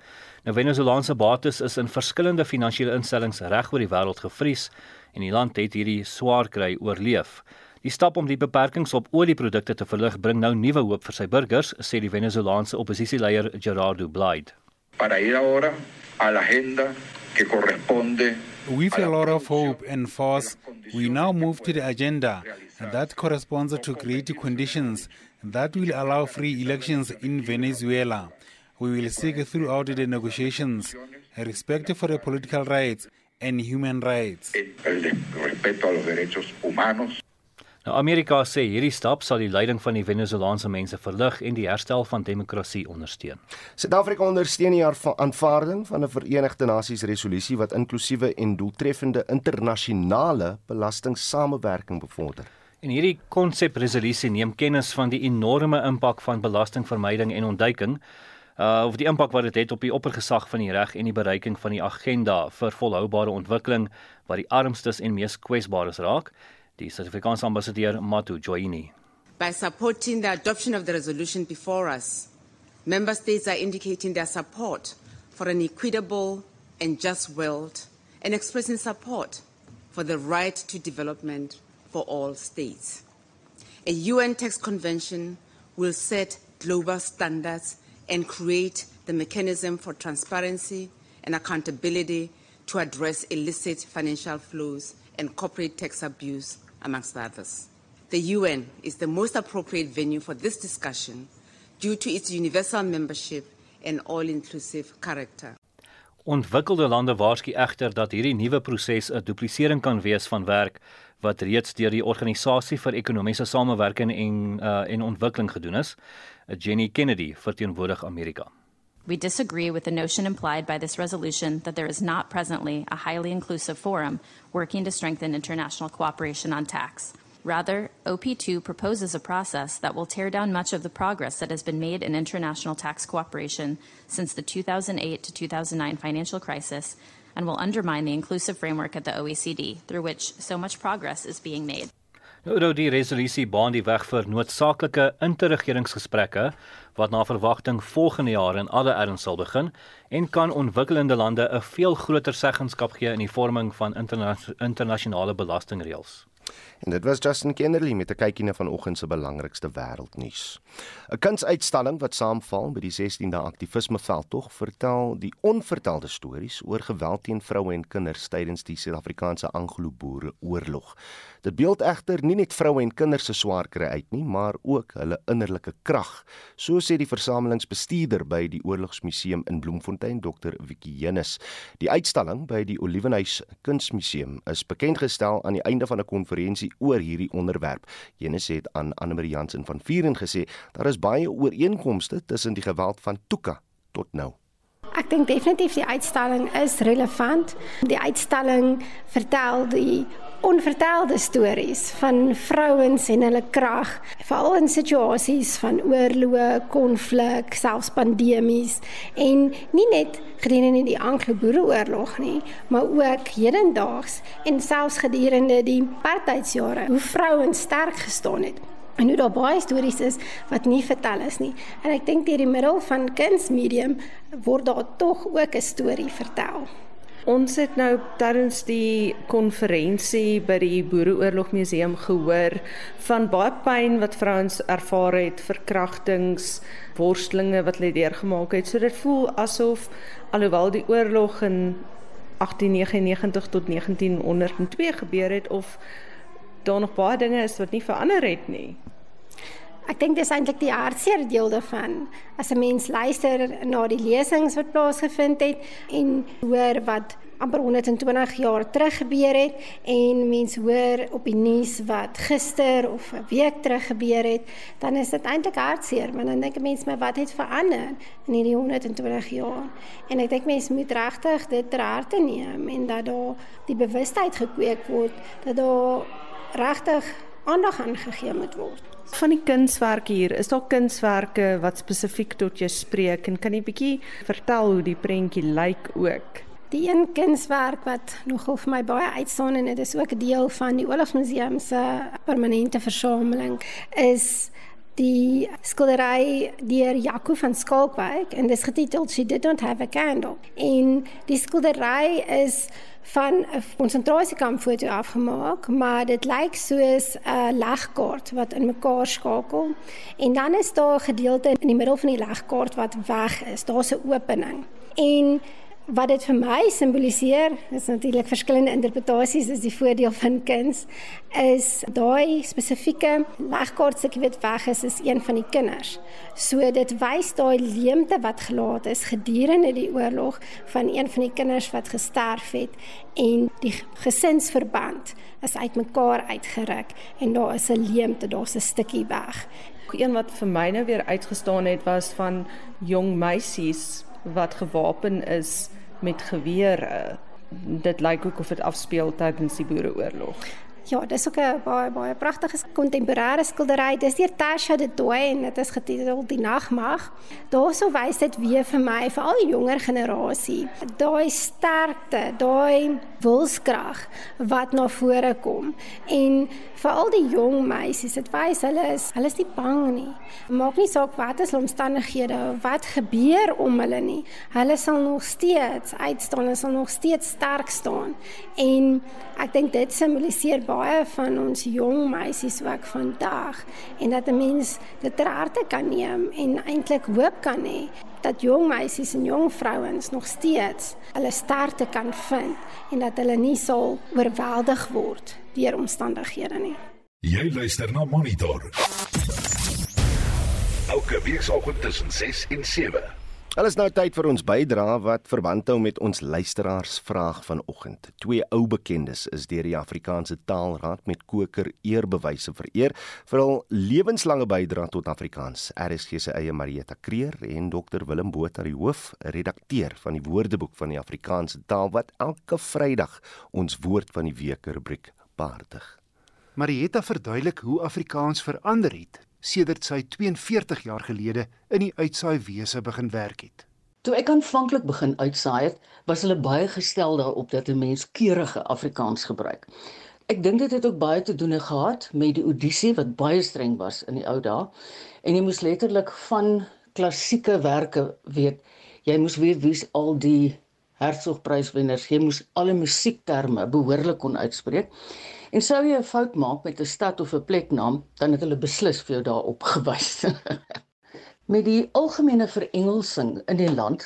Nou Venezolaanse bates is in verskillende finansiële instellings reg oor die wêreld gevries en die land het hierdie swaar kry oorleef. Die stap om die beperkings op olieprodukte te verlig bring nou nuwe hoop vir sy burgers, sê die Venezolaanse oppositieleier Gerardo Blyde. Para ir ahora a la agenda que corresponde With a lot of hope and force, we now move to the agenda that corresponds to create conditions that will allow free elections in Venezuela. We will seek throughout the negotiations respect for the political rights and human rights. Nou Amerika sê hierdie stap sal die lyding van die Venezolaanse mense verlig en die herstel van demokrasie ondersteun. Suid-Afrika ondersteun die aanva- aanvaarding van 'n Verenigde Nasies resolusie wat inklusiewe en doeltreffende internasionale belastingsamewerking bevorder. En hierdie konsepresolusie neem kennis van die enorme impak van belastingvermyding en ontduiking uh of die impak wat dit het op die oppergesag van die reg en die bereiking van die agenda vir volhoubare ontwikkeling wat die armstes en mees kwesbares raak. Die Suid-Afrikaanse ambassadeur Matu Joini. By supporting the adoption of the resolution before us, Member States are indicating their support for an equitable and just world and expressing support for the right to development for all states. A UN text convention will set global standards and create the mechanism for transparency and accountability to address illicit financial flows and corporate tax abuse, amongst others. The UN is the most appropriate venue for this discussion due to its universal membership and all inclusive character. Ontwikkelde lande waarsku egter dat hierdie nuwe proses 'n duplisering kan wees van werk wat reeds deur die Organisasie vir Ekonomiese Samewerking en uh, en Ontwikkeling gedoen is. Jenny Kennedy verteenwoordig Amerika. We disagree with the notion implied by this resolution that there is not presently a highly inclusive forum working to strengthen international cooperation on tax. Rather, OP2 proposes a process that will tear down much of the progress that has been made in international tax cooperation since the 2008 to 2009 financial crisis and will undermine the inclusive framework at the OECD through which so much progress is being made. Nou nou die resolusie baan die weg vir noodsaaklike interregeringsgesprekke wat na verwagting volgende jaar in alle erns sal begin en kan ontwikkelende lande 'n veel groter seggenskap gee in die vorming van interna internasionale belastingreëls. En dit was Justin Kennerly met 'n kykie na vanoggend se belangrikste wêreldnuus. 'n Kunsuitstalling wat saamval by die 16de aktivisme veldtog vertel die onvertelde stories oor geweld teen vroue en kinders tydens die Suid-Afrikaanse Anglo-Boere oorlog. Dit beeld egter nie net vroue en kinders se swaar kry uit nie, maar ook hulle innerlike krag, so sê die versamelingsbestuurder by die Oorlogsmuseum in Bloemfontein, Dr. Vicky Jennis. Die uitstalling by die Olivenhuis Kunsmuseum is bekend gestel aan die einde van 'n konferensie oor hierdie onderwerp. Jennis het aan Anne Marie Jansen van Vieren gesê daar is baie ooreenkomste tussen die geweld van Tuka tot nou. Ek dink definitief die uitstalling is relevant. Die uitstalling vertel die onvertelde stories van vrouens en hulle krag, veral in situasies van oorlog, konflik, selfs pandemies en nie net gedurende die Anglo-Boereoorlog nie, maar ook hedendaags en selfs gedurende die apartheidsjare hoe vrouens sterk gestaan het en hoe daar baie stories is wat nie vertel is nie. En ek dink deur die middel van kunsmedium word daar tog ook 'n storie vertel. Ons het nou tydens die konferensie by die Boereoorlog Museum gehoor van baie pyn wat vrouens ervaar het, verkrachtings, worstelinge wat hulle deurgemaak het. So dit voel asof alhoewel die oorlog in 1899 tot 1902 gebeur het of daar nog baie dinge is wat nie verander het nie. Ek dink dis eintlik die hartseer deel daarvan. As 'n mens luister na die lesings wat plaasgevind het en hoor wat amper 120 jaar terug gebeur het en mense hoor op die nuus wat gister of 'n week terug gebeur het, dan is dit eintlik hartseer, want dan dink mense my wat het verander in hierdie 120 jaar. En ek dink mense moet regtig dit ter harte neem en dat daar die bewustheid gekweek word dat daar regtig aandag aan gegee moet word. Van die kunswerke hier, is daar kunswerke wat spesifiek tot jou spreek en kan jy bietjie vertel hoe die prentjie lyk ook? Die een kunswerk wat nogal vir my baie uitstaan en dit is ook 'n deel van die Oorlogsmuseum se permanente versameling is die skildery deur Jaco van Skalkwyk en dit is getiteld She Did Not Have a Candle. En die skildery is van 'n konsentrasiekamp foto afgemaak, maar dit lyk soos 'n legkaart wat in mekaar skakel. En dan is daar 'n gedeelte in die middel van die legkaart wat weg is. Daar's 'n opening. En wat dit vir my simboliseer, is natuurlik verskillende interpretasies is die voordeel van kuns, is daai spesifieke legkaartstukkie wat weg is is een van die kinders. So dit wys daai leemte wat gelaat is gedurende die oorlog van een van die kinders wat gesterf het en die gesinsverband is uitmekaar uitgeruk en daar is 'n leemte, daar's 'n stukkie weg. Een wat vir my nou weer uitgestaan het was van jong meisies wat gewapen is met gewere. Dit lyk ook of dit afspeel tydens die Boereoorlog. Ja, dis ook 'n baie baie pragtige kontemporêre skildery. Dis deur Tasha de Toey en dit is getiteld Die Nagmag. Daarso wys dit weer vir my vir al die jonger generasie, daai sterkte, daai wilskrag wat na vore kom. En vir al die jong meisies, dit wys hulle is hulle is nie bang nie. Maak nie saak wat is omstandighede wat gebeur om hulle nie. Hulle sal nog steeds uitstaan, hulle sal nog steeds sterk staan. En ek dink dit simboliseer baie van ons jong meisies ook vandag en dat 'n mens dit harte kan neem en eintlik hoop kan hê dat jong meisies en jong vrouens nog steeds hulle sterkte kan vind en dat hulle nie sal oorweldig word deur omstandighede nie. Jy luister na Monitor. Elke weekoggend tussen 6 en 7. Al is nou tyd vir ons bydra wat verband hou met ons luisteraars vraag vanoggend. Twee ou bekendes is deur die Afrikaanse Taalraad met koker eerbewyse vereer vir hul lewenslange bydra tot Afrikaans. RSG se eie Marieta Kreer en Dr Willem Botha die hoof redakteur van die Woordeboek van die Afrikaanse taal wat elke Vrydag ons woord van die week rubriek behartig. Marieta verduidelik hoe Afrikaans verander het sedert sy 42 jaar gelede in die uitsaai wese begin werk het. Toe ek aanvanklik begin uitsaai het, was hulle baie gestel daarop dat 'n mens keurige Afrikaans gebruik. Ek dink dit het ook baie te doen gehad met die audisie wat baie streng was in die ou dae en jy moes letterlik van klassieke werke weet. Jy moes weet wie's al die Hertzogpryswenners, jy moes alle musiekterme behoorlik kon uitspreek. En sou jy 'n fout maak met 'n stad of 'n pleknaam, dan het hulle beslis vir jou daarop gewys. [laughs] met die algemene verengelsing in die land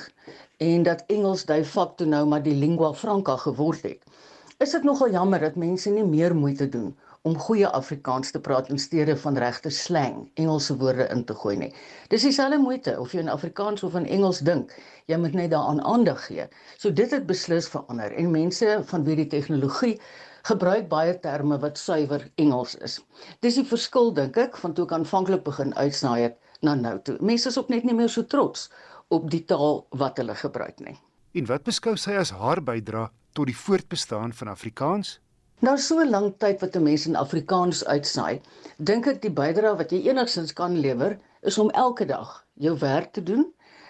en dat Engels de facto nou maar die lingua franca geword het. Is dit nogal jammer dat mense nie meer moeite doen om goeie Afrikaans te praat in steede van regte slang, Engelse woorde in te gooi nie. Dis dieselfde moeite of jy in Afrikaans of in Engels dink, jy moet net daaraan aandag gee. So dit het beslis verander en mense van wie die tegnologie gebruik baie terme wat suiwer Engels is. Dis die verskil dink ek van toe ek aanvanklik begin uitsnaai het na nou toe. Mense is ook net nie meer so trots op die taal wat hulle gebruik nie. En wat beskou sy as haar bydra tot die voortbestaan van Afrikaans? Nou so lank tyd wat 'n mens in Afrikaans uitsaai, dink ek die bydra wat jy enigstens kan lewer is om elke dag jou werk te doen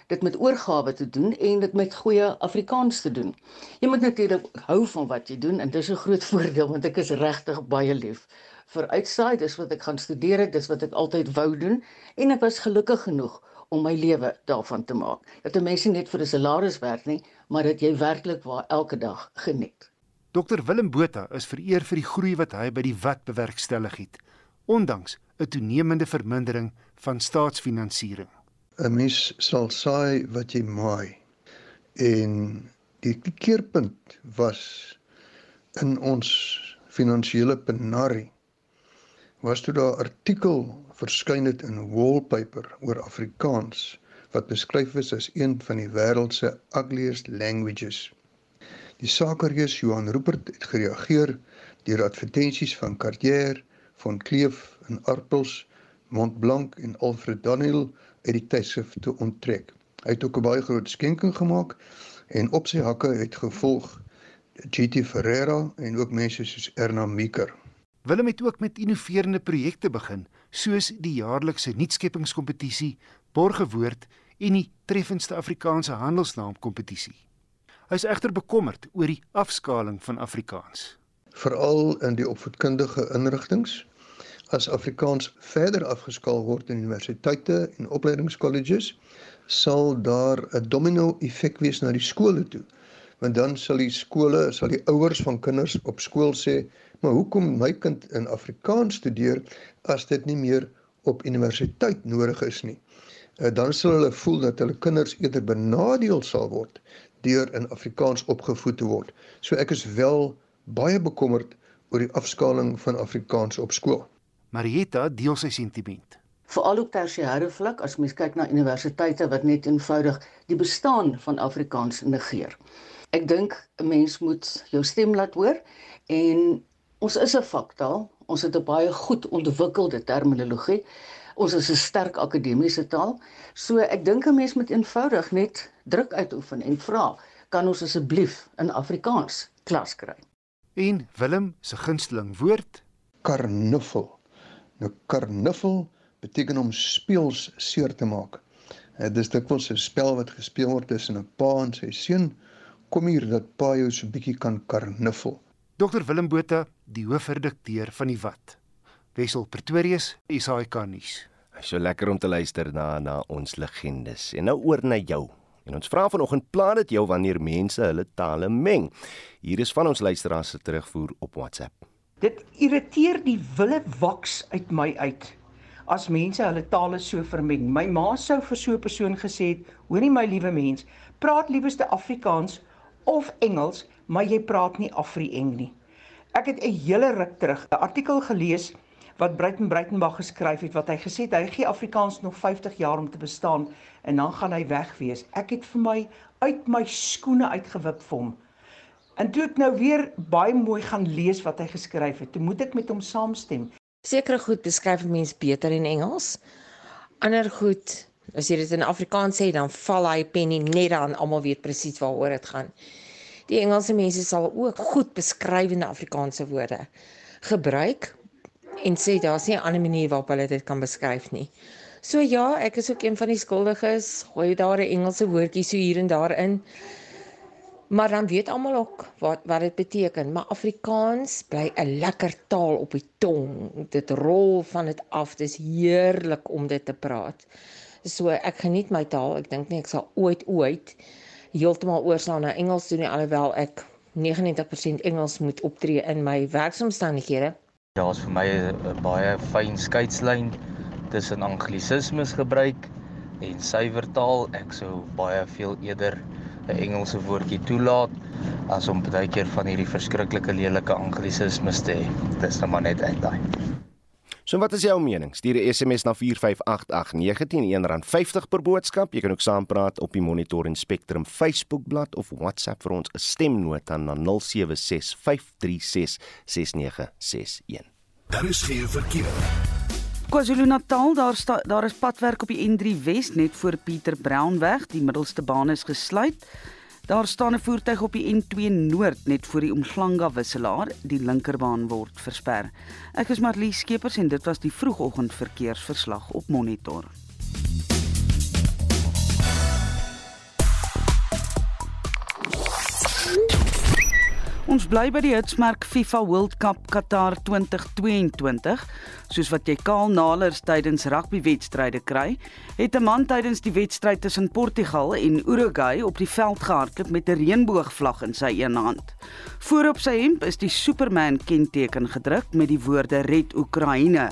dit met oorgawe te doen en dit met goeie Afrikaans te doen. Jy moet natuurlik hou van wat jy doen en dis 'n groot [laughs] voordeel want ek is regtig baie lief vir uitsaai, dis wat ek gaan studeer dis wat ek altyd wou doen en ek was gelukkig genoeg om my lewe daarvan te maak. Dat 'n mens nie net vir 'n salaris werk nie, maar dat jy werklik waar elke dag geniet. Dr Willem Botha is vereer vir die groei wat hy by die wat bewerkstellig het, ondanks 'n toenemende vermindering van staatsfinansiering. 'n Mens sal saai wat jy maai. En die keerpunt was in ons finansiële penarie was toe daar artikel verskyn het in Wallpaper oor Afrikaans wat beskryf is as een van die wêreld se ugliest languages. Die sakereus Johan Rupert het gereageer deur advertensies van Cartier, Von Cleef en Arpels, Montblanc en Alfred Daniel uit die tydskrif te onttrek. Hy het ook 'n baie groot skenking gemaak en op sy hakke het gevolg GT Ferreira en ook mense soos Erna Meeker. Willem het ook met innoverende projekte begin, soos die jaarlikse nuutskeppingskompetisie, Borgewoord en die treffendste Afrikaanse handelsnaam kompetisie. Hy is egter bekommerd oor die afskaling van Afrikaans, veral in die opvoedkundige inrigtinge. As Afrikaans verder afgeskaal word in universiteite en opleidingskolleges, sal daar 'n domino-effek wees na die skole toe. Want dan sal die skole, sal die ouers van kinders op skool sê, Maar hoekom my kind in Afrikaans studeer as dit nie meer op universiteit nodig is nie? Uh, dan sal hulle voel dat hulle kinders eerder benadeel sal word deur in Afrikaans opgevoed te word. So ek is wel baie bekommerd oor die afskaling van Afrikaans op skool. Marietta deel sy sentiment. Veral op tersiêre vlak as mens kyk na universiteite wat net eenvoudig die bestaan van Afrikaans negeer. Ek dink 'n mens moet jou stem laat hoor en Ons is 'n vaktaal. Ons het 'n baie goed ontwikkelde terminologie. Ons is 'n sterk akademiese taal. So ek dink 'n mens moet eenvoudig net druk uitoefen en vra, kan ons asseblief in Afrikaans klas kry? En Willem se gunsteling woord, karnuffel. Nou karnuffel beteken om speels seer te maak. Dit is dikwels 'n spel wat gespeel word tussen 'n pa en sy seun. Kom hier dat pa jou so 'n bietjie kan karnuffel. Dr Willem Botha, die hoofredakteur van die Wat. Wessel Pretorius, SAK nuus. So lekker om te luister na na ons legendes. En nou oor na jou. En ons vra vanoggend pla dit jou wanneer mense hulle tale meng. Hier is van ons luisteraars se terugvoer op WhatsApp. Dit irriteer die wille waks uit my uit as mense hulle tale so vermeng. My ma sou vir so 'n persoon gesê het: "Hoorie my liewe mens, praat liewerste Afrikaans of Engels maar jy praat nie Afri-Eng nie. Ek het 'n hele ruk terug 'n artikel gelees wat Breiten Breitenberg geskryf het wat hy gesê het hy gee Afrikaans nog 50 jaar om te bestaan en dan gaan hy weg wees. Ek het vir my uit my skoene uitgewip vir hom. En toe ek nou weer baie mooi gaan lees wat hy geskryf het, toe moet ek met hom saamstem. Sekere goed beskryf mense beter in Engels. Ander goed, as jy dit in Afrikaans sê, dan val hy pennie net dan almal weet presies waaroor dit gaan. Die Engelse mense sal ook goed beskrywende Afrikaanse woorde gebruik en sê daar's nie 'n ander manier waarop hulle dit kan beskryf nie. So ja, ek is ook een van die skuldiges. Gooi daar 'n Engelse woordjie so hier en daar in. Maar dan weet almal ook wat wat dit beteken, maar Afrikaans bly 'n lekker taal op die tong. Dit rol van dit af. Dis heerlik om dit te praat. So ek geniet my taal. Ek dink nie ek sal ooit ooit heeltemal oorslaan na Engels toe nie alhoewel ek 99% Engels moet optree in my werksomstandighede. Daar's vir my 'n baie fyn skeidslyn tussen anglisismes gebruik en suiwertaal. Ek sou baie veel eerder 'n Engelse woordjie toelaat as om baie keer van hierdie verskriklike lelike anglisismes te hê. Dis nou maar net uitdaai. So wat is jou mening? Stuur 'n SMS na 4588919 R50 per boodskap. Jy kan ook saampraat op die Monitor en Spectrum Facebookblad of WhatsApp vir ons 'n stemnota na 0765366961. Daar is geen verkeer. KwaZulu-Natal, daar sta, daar is padwerk op die N3 Wes net voor Pieter Brown weg. Die middelste baan is gesluit. Daar staan 'n voertuig op die N2 Noord net voor die Umhlanga wisselaar. Die linkerbaan word versper. Ek is Marlie Skeepers en dit was die vroegoggend verkeersverslag op Monitor. Ons bly by die hitsmerk FIFA World Cup Qatar 2022. Soos wat jy kaal nalers tydens rugbywedstryde kry, het 'n man tydens die wedstryd tussen Portugal en Uruguay op die veld gehardloop met 'n reënboogvlag in sy een hand. Voorop sy hemp is die Superman kenteken gedruk met die woorde Red Oekraïne.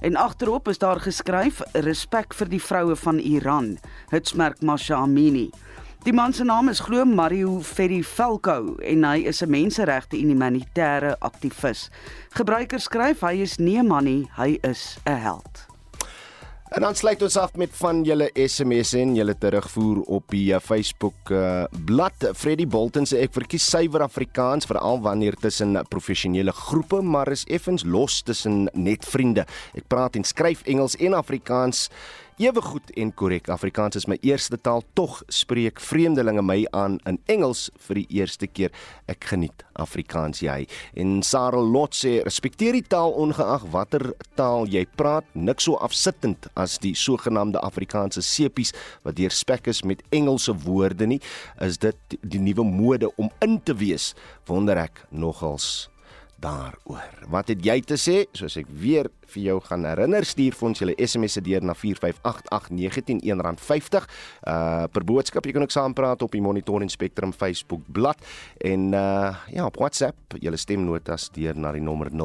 En agterop is daar geskryf respek vir die vroue van Iran. Hitsmerk Masha Amini. Die man se naam is glo Mario Ferri Falco en hy is 'n menseregte en humanitêre aktivis. Gebruikers skryf hy is nie 'n man nie, hy is 'n held. En dan sluit ons af met van julle SMS'e en julle terugvoer op die uh, Facebook uh, blad. Freddie Bolton sê ek verkies suiwer Afrikaans veral wanneer tussen professionele groepe, maar is effens los tussen net vriende. Ek praat en skryf Engels en Afrikaans ewe goed en korrek. Afrikaans is my eerste taal, tog spreek vreemdelinge my aan in Engels vir die eerste keer. Ek geniet Afrikaans jy. En Sarah Lot sê respekteer die taal ongeag watter taal jy praat, niks so afsittend as die sogenaamde Afrikaanse sepies wat deurspek is met Engelse woorde nie. Is dit die nuwe mode om in te wees? Wonder ek nogals daaroor. Wat het jy te sê? Soos ek weer vir jou gaan herinner, stuur vir ons julle SMS se deur na 4588919 R50 uh per boodskap. Jy kan ook saampraat op die Monitor en Spectrum Facebook bladsy en uh ja, op WhatsApp, julle stemnotas deur na die nommer 0765366961.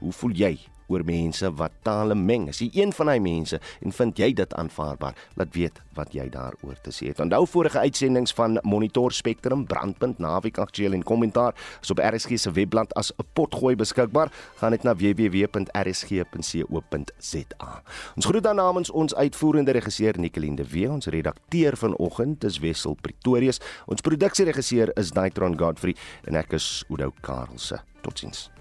Hoe voel jy oor mense wat tale meng. As jy een van daai mense en vind jy dit aanvaarbaar, laat weet wat jy daaroor te sê het. Onthou vorige uitsendings van Monitor Spectrum, Brandpunt, Naweek Aktueel en Kommentaar is op RSG se webblad as 'n potgooi beskikbaar. Gaan net na www.rsg.co.za. Ons groet dan namens ons uitvoerende regisseur Nicoline de Wee, ons redakteur vanoggend is Wessel Pretorius, ons produksieregisseur is Daitron Godfrey en ek is Udo Karlse. Totsiens.